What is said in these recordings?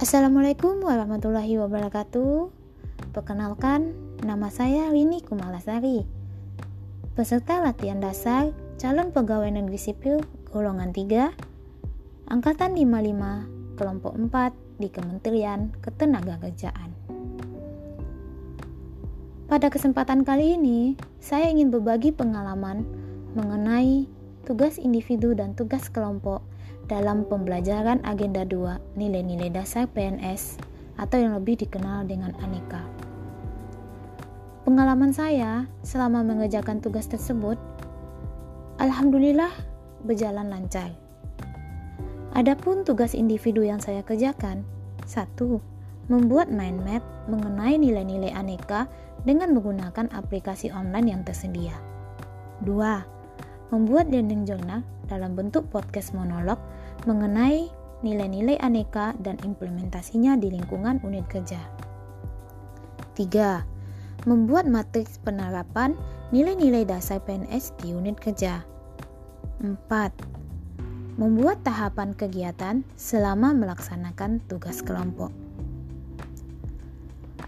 Assalamualaikum warahmatullahi wabarakatuh. Perkenalkan, nama saya Rini Kumalasari. Peserta latihan dasar calon pegawai negeri sipil golongan 3 angkatan 55 kelompok 4 di Kementerian Ketenagakerjaan. Pada kesempatan kali ini, saya ingin berbagi pengalaman mengenai tugas individu dan tugas kelompok dalam pembelajaran agenda 2 nilai-nilai dasar PNS atau yang lebih dikenal dengan aneka. Pengalaman saya selama mengerjakan tugas tersebut alhamdulillah berjalan lancar. Adapun tugas individu yang saya kerjakan, satu, membuat mind map mengenai nilai-nilai aneka dengan menggunakan aplikasi online yang tersedia. Dua, membuat learning journal dalam bentuk podcast monolog mengenai nilai-nilai aneka dan implementasinya di lingkungan unit kerja. 3. Membuat matriks penerapan nilai-nilai dasar PNS di unit kerja. 4. Membuat tahapan kegiatan selama melaksanakan tugas kelompok.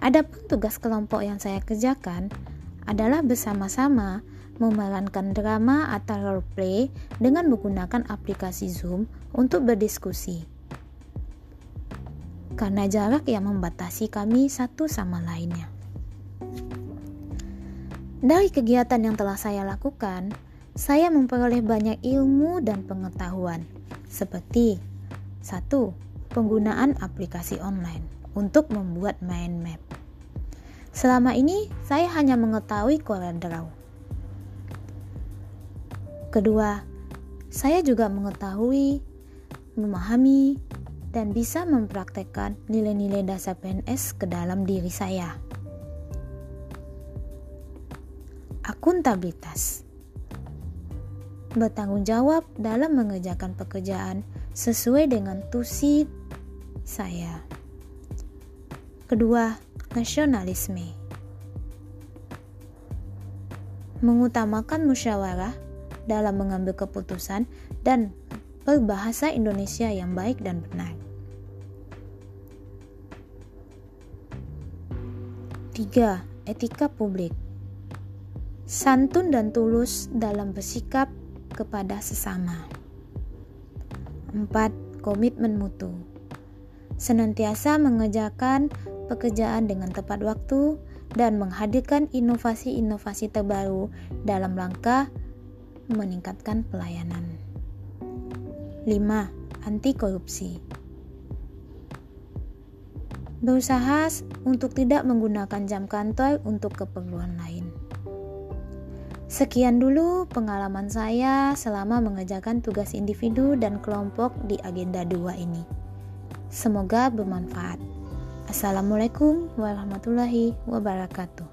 Adapun tugas kelompok yang saya kerjakan adalah bersama-sama memerankan drama atau roleplay dengan menggunakan aplikasi Zoom untuk berdiskusi. Karena jarak yang membatasi kami satu sama lainnya. Dari kegiatan yang telah saya lakukan, saya memperoleh banyak ilmu dan pengetahuan, seperti satu, penggunaan aplikasi online untuk membuat mind map. Selama ini, saya hanya mengetahui CorelDRAW, Kedua, saya juga mengetahui, memahami, dan bisa mempraktekkan nilai-nilai dasar PNS ke dalam diri saya. Akuntabilitas bertanggung jawab dalam mengerjakan pekerjaan sesuai dengan tusi saya. Kedua, nasionalisme mengutamakan musyawarah dalam mengambil keputusan dan berbahasa Indonesia yang baik dan benar. 3. Etika publik Santun dan tulus dalam bersikap kepada sesama. 4. Komitmen mutu Senantiasa mengerjakan pekerjaan dengan tepat waktu dan menghadirkan inovasi-inovasi terbaru dalam rangka meningkatkan pelayanan. 5. Anti korupsi. Berusaha untuk tidak menggunakan jam kantor untuk keperluan lain. Sekian dulu pengalaman saya selama mengerjakan tugas individu dan kelompok di agenda 2 ini. Semoga bermanfaat. Assalamualaikum warahmatullahi wabarakatuh.